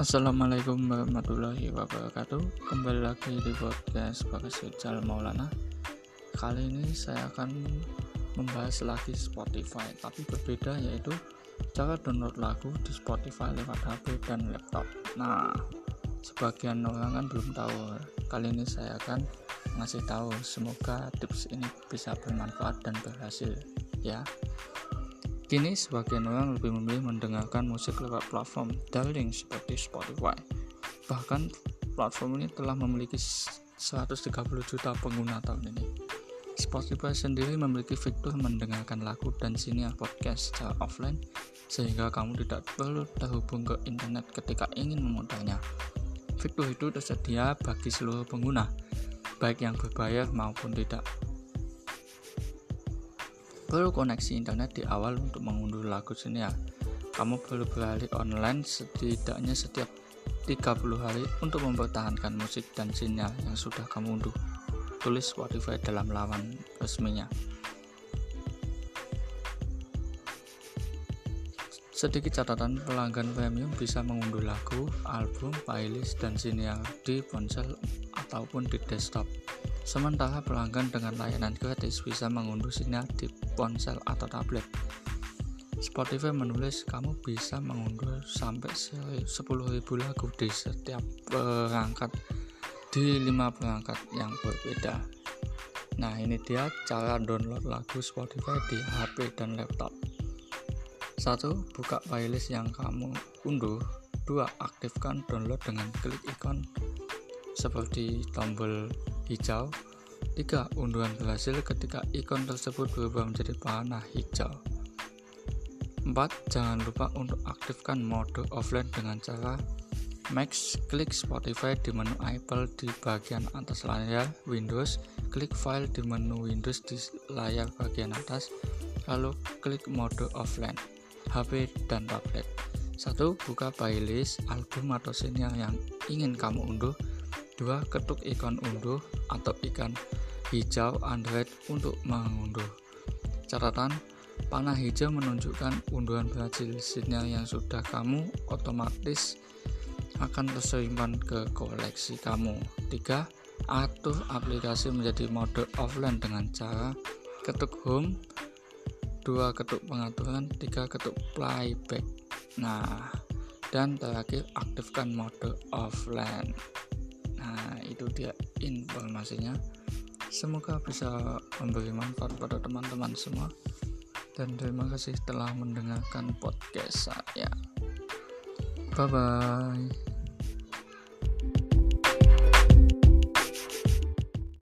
Assalamualaikum warahmatullahi wabarakatuh. Kembali lagi di podcast Bagas Rijal Maulana. Kali ini saya akan membahas lagi Spotify Tapi berbeda yaitu cara download lagu di Spotify lewat HP dan laptop. Nah, sebagian orang kan belum tahu. Kali ini saya akan ngasih tahu. Semoga tips ini bisa bermanfaat dan berhasil ya Kini sebagian orang lebih memilih mendengarkan musik lewat platform daring seperti Spotify. Bahkan platform ini telah memiliki 130 juta pengguna tahun ini. Spotify sendiri memiliki fitur mendengarkan lagu dan sinyal podcast secara offline sehingga kamu tidak perlu terhubung ke internet ketika ingin memutarnya. Fitur itu tersedia bagi seluruh pengguna, baik yang berbayar maupun tidak perlu koneksi internet di awal untuk mengunduh lagu senior. Kamu perlu beralih online setidaknya setiap 30 hari untuk mempertahankan musik dan sinyal yang sudah kamu unduh. Tulis Spotify dalam laman resminya. Sedikit catatan pelanggan premium bisa mengunduh lagu, album, playlist, dan sinyal di ponsel ataupun di desktop. Sementara pelanggan dengan layanan gratis bisa mengunduh sinyal di ponsel atau tablet. Spotify menulis kamu bisa mengunduh sampai 10.000 lagu di setiap perangkat di lima perangkat yang berbeda. Nah, ini dia cara download lagu Spotify di HP dan laptop. Satu, Buka playlist yang kamu unduh. Dua, Aktifkan download dengan klik ikon seperti tombol hijau. 3. Unduhan berhasil ketika ikon tersebut berubah menjadi panah hijau. 4. Jangan lupa untuk aktifkan mode offline dengan cara Max klik Spotify di menu Apple di bagian atas layar Windows, klik file di menu Windows di layar bagian atas, lalu klik mode offline HP dan tablet. 1. Buka playlist album atau sinyal yang ingin kamu unduh 2. Ketuk ikon unduh atau ikan hijau Android untuk mengunduh. Catatan, panah hijau menunjukkan unduhan berhasil sinyal yang sudah kamu otomatis akan tersimpan ke koleksi kamu. 3. Atur aplikasi menjadi mode offline dengan cara ketuk home 2 ketuk pengaturan 3 ketuk playback nah dan terakhir aktifkan mode offline itu dia informasinya. Semoga bisa memberi manfaat pada teman-teman semua. Dan terima kasih telah mendengarkan podcast saya. Bye bye